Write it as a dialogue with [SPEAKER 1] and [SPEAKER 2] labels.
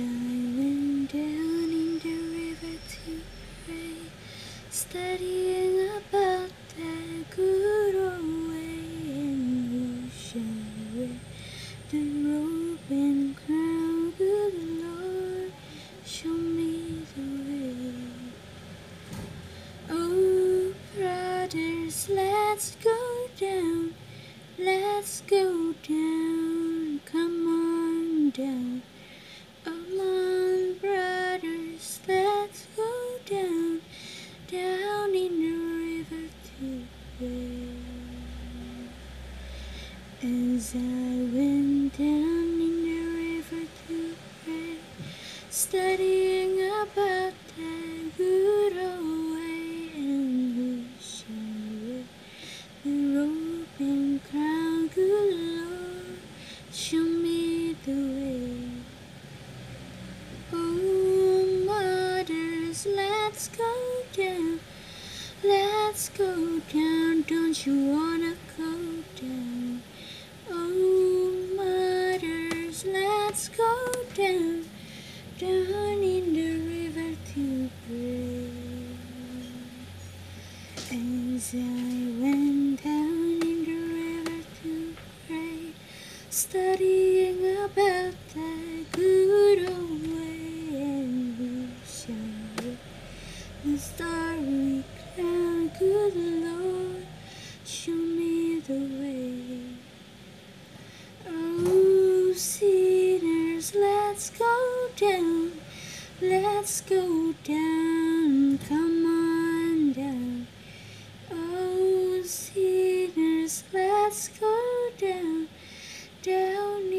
[SPEAKER 1] I went down in the river to pray, studying about that good old way, and who shall wear the robe and crown? Good Lord, show me the way. Oh, brothers, let's go down, let's go down, As I went down in the river to pray, studying about that good old way, and shall wear the robe and crown? Good Lord, show me the way. Oh, mothers, let's go down. Let's go down. Don't you wanna go down? As I went down in the river to pray, studying about that good old way, and who shall the starry crown? Good Lord, show me the way. Oh, sinners, let's go down, let's go down, come let's go down, down